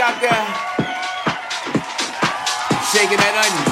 out there? Shaking that onion.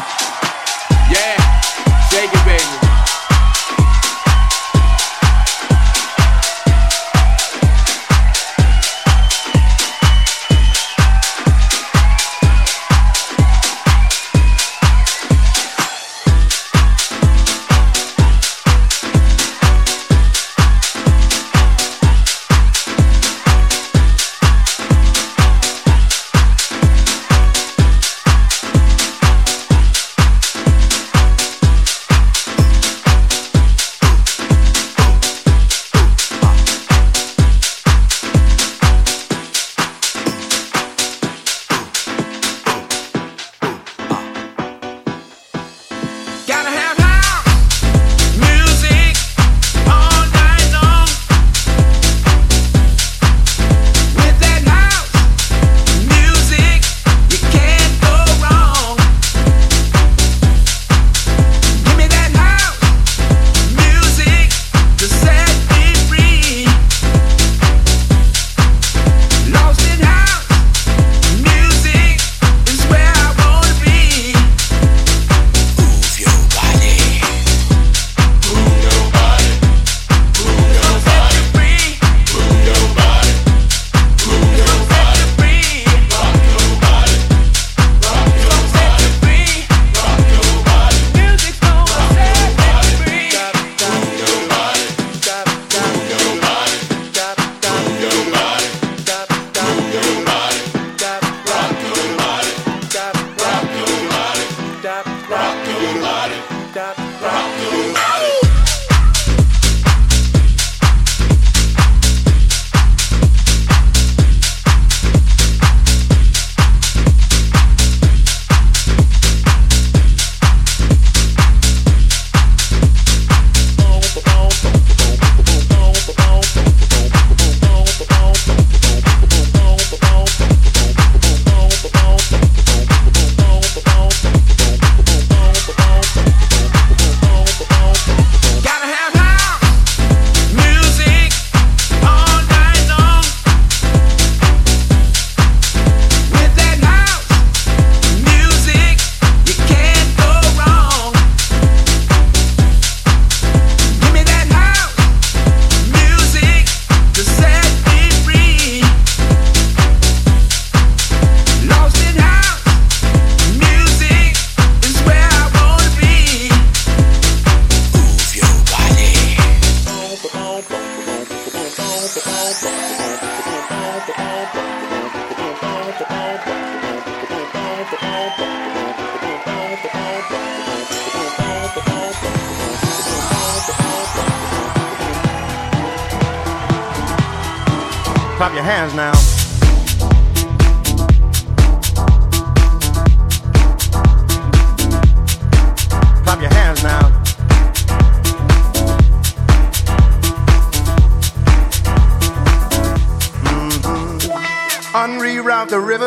Clap your hands now.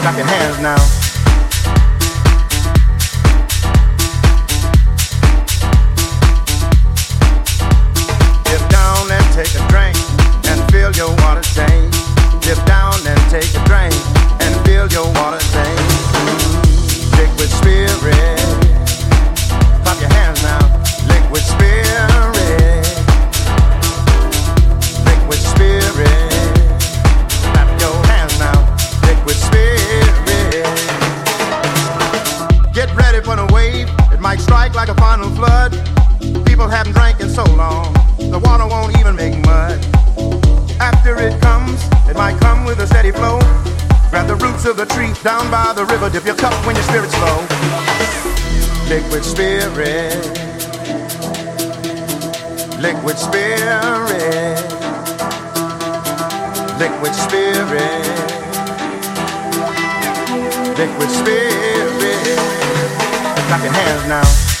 clapping hands now. to the tree down by the river. Dip your cup when your spirit's low. Liquid spirit. Liquid spirit. Liquid spirit. Liquid spirit. Clap your hands now.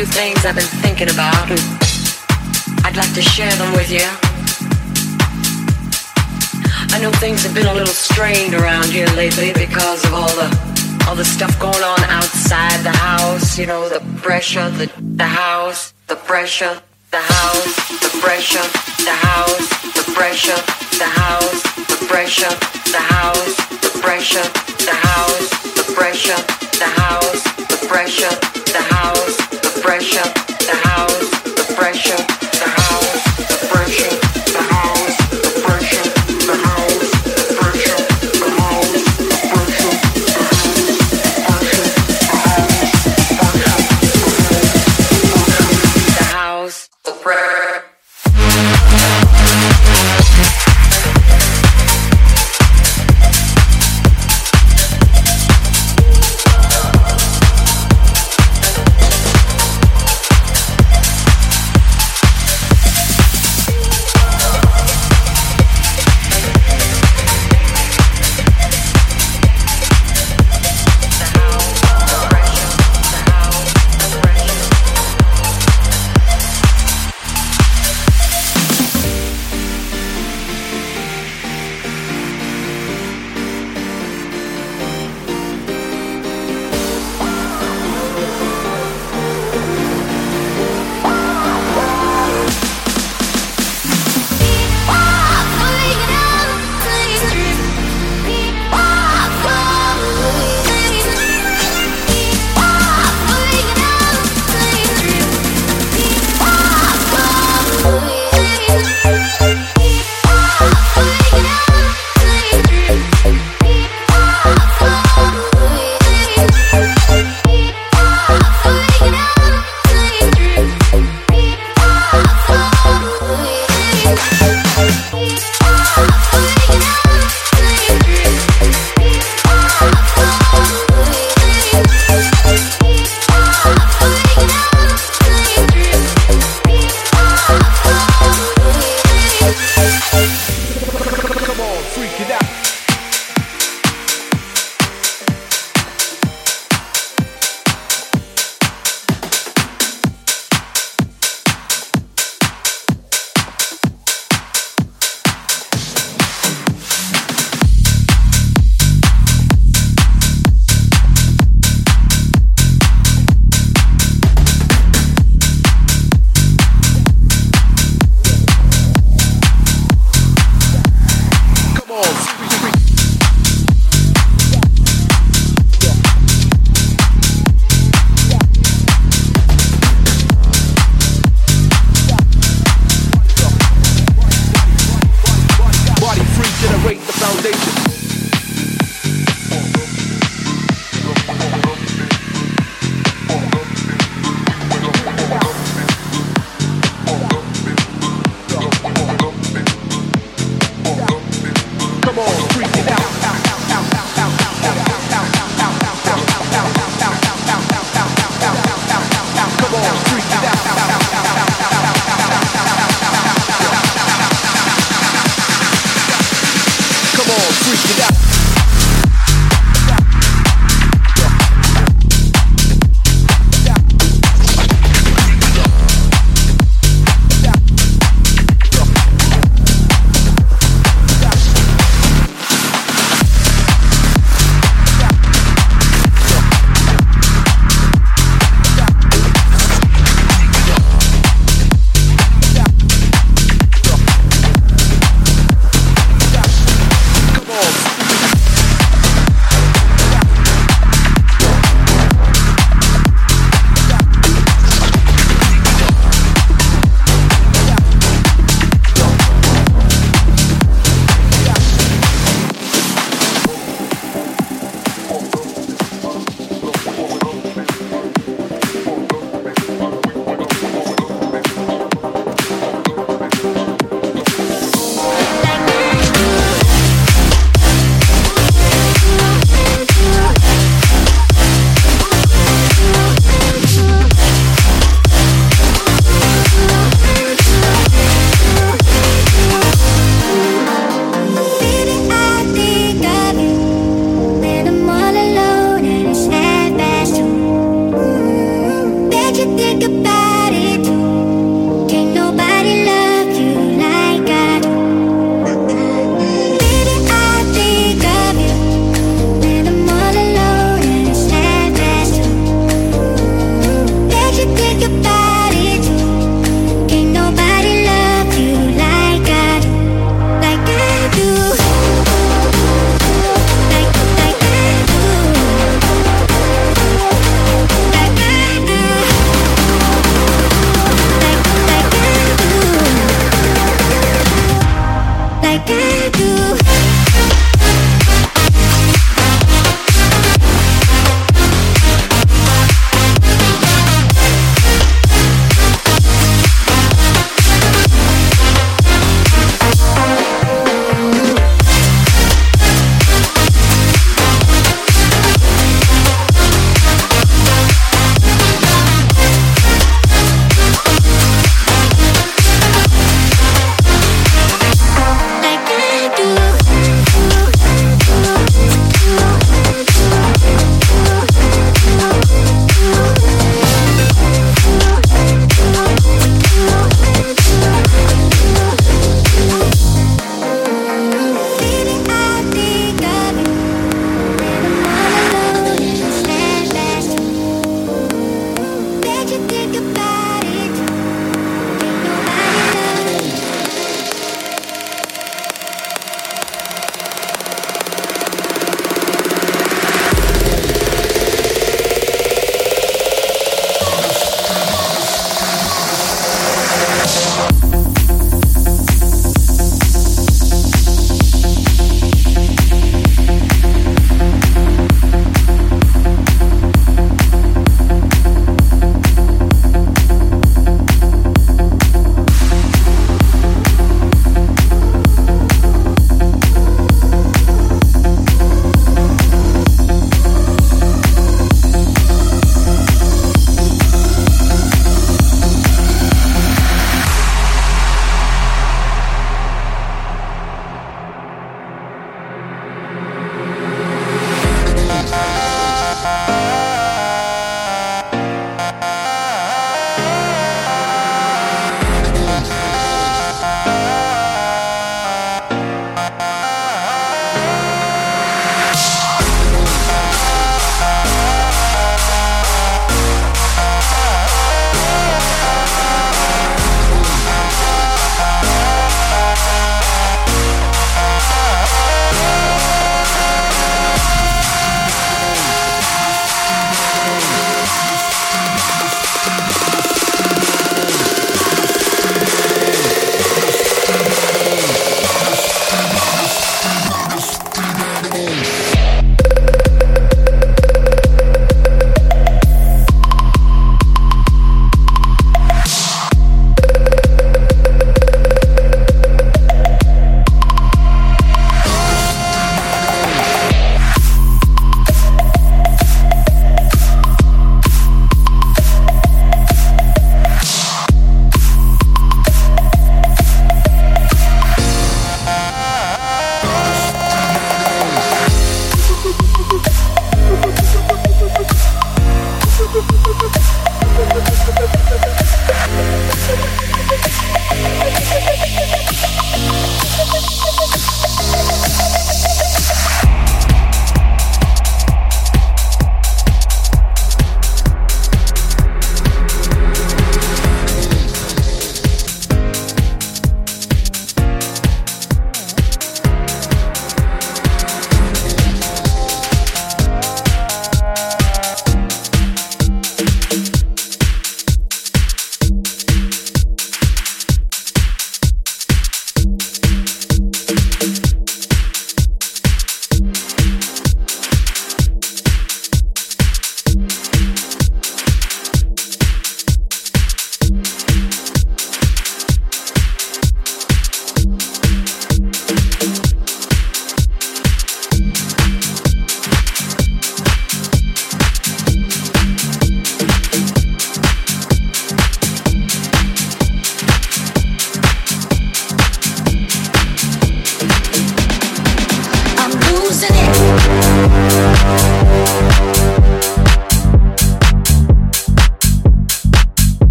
few things I've been thinking about, and I'd like to share them with you. I know things have been a little strained around here lately because of all the all the stuff going on outside the house. You know, the pressure, the the house, the pressure, the house, the pressure, the house, the pressure, the house, the pressure, the house, the pressure, the house, the pressure, the house, the pressure, the house pressure, the house, the pressure, the house,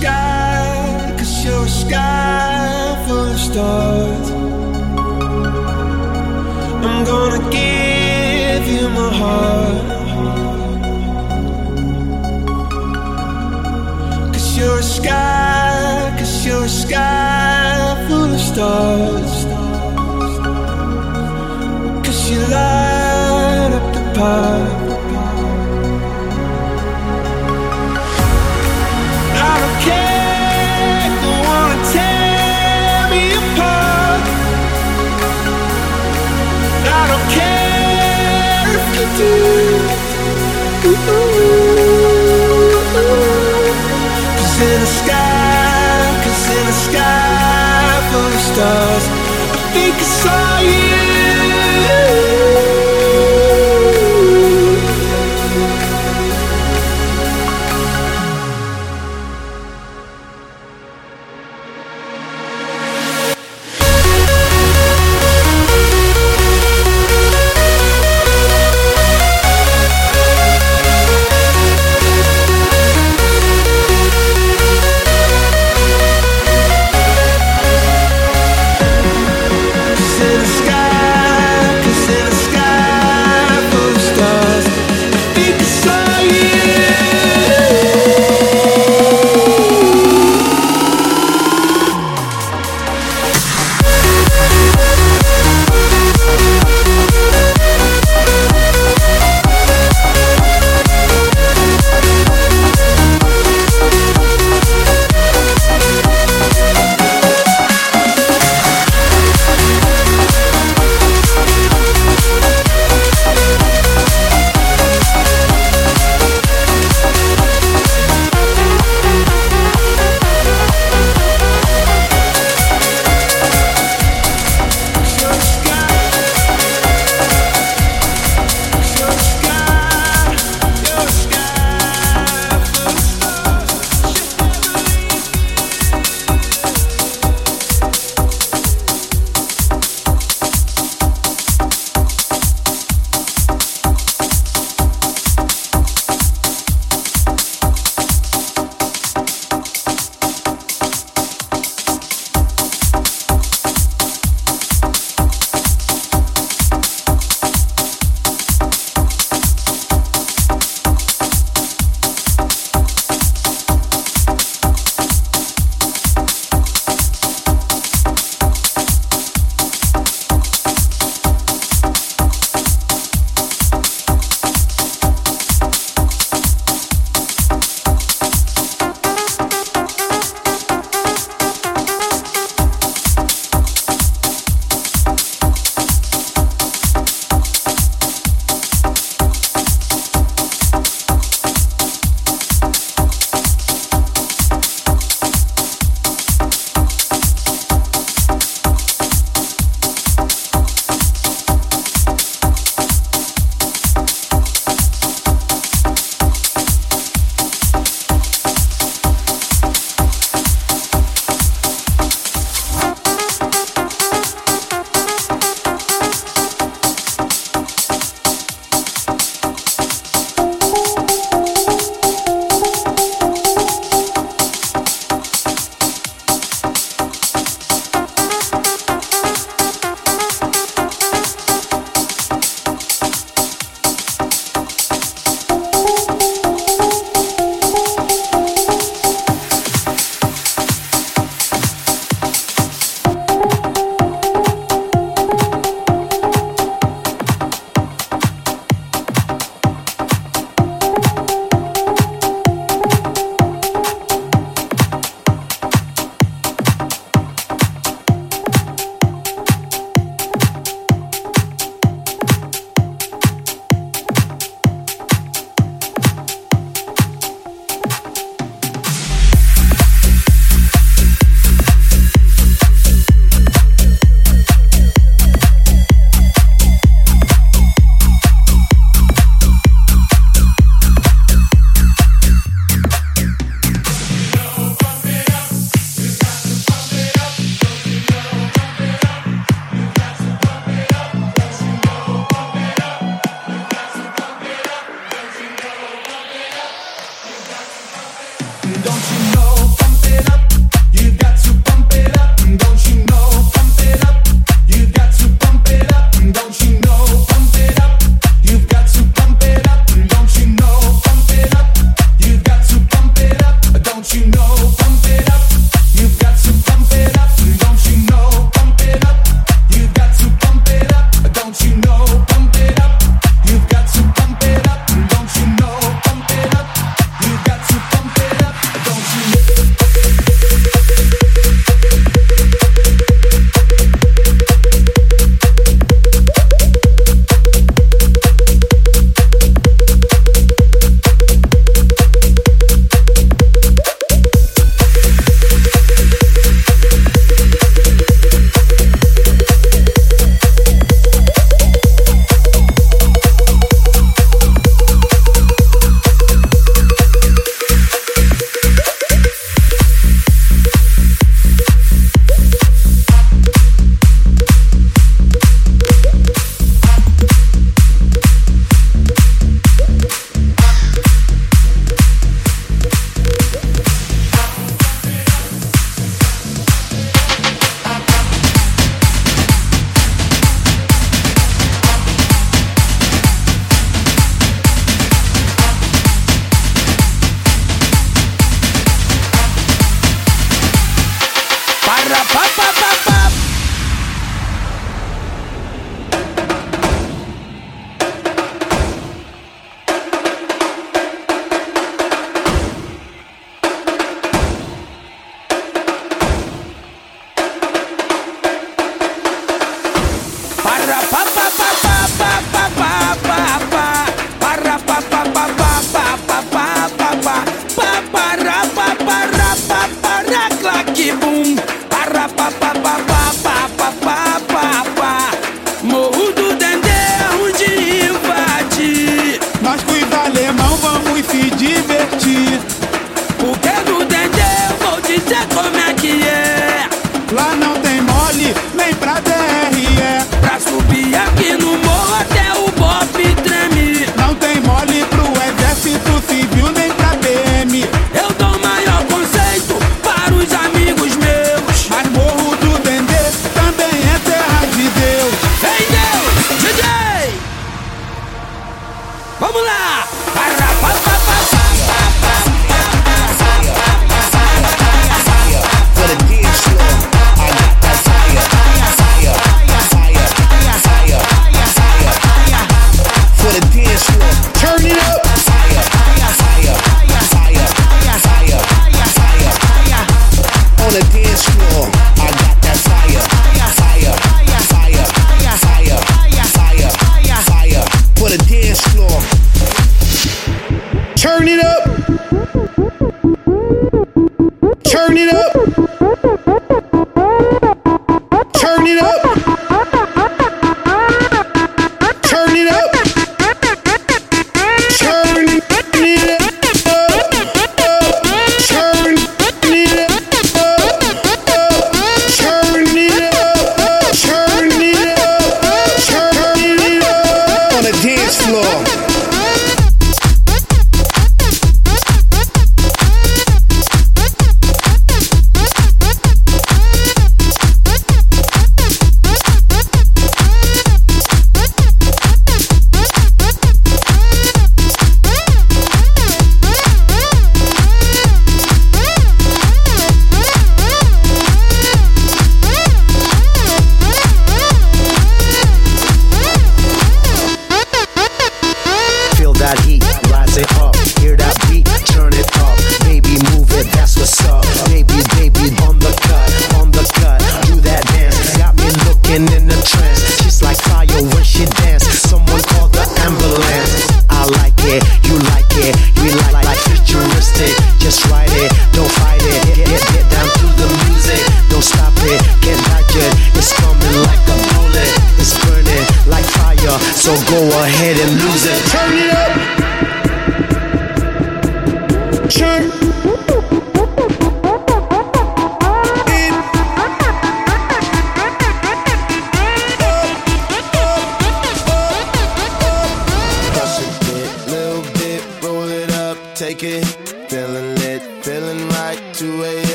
cause you're a sky full of stars. I'm gonna give you my heart. You're a sky, you're a sky full of stars. Cause you light up the path. think so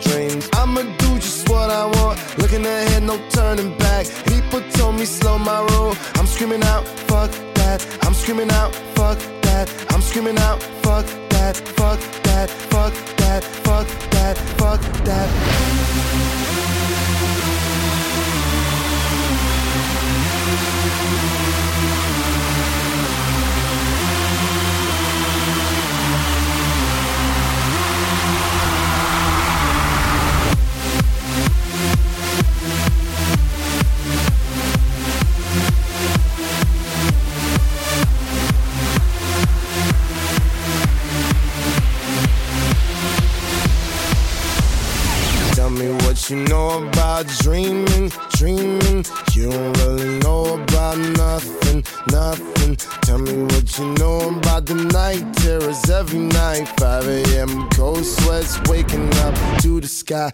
dreams. I'm a nothing. Tell me what you know about the night terrors every night. 5 a.m. cold sweats waking up to the sky.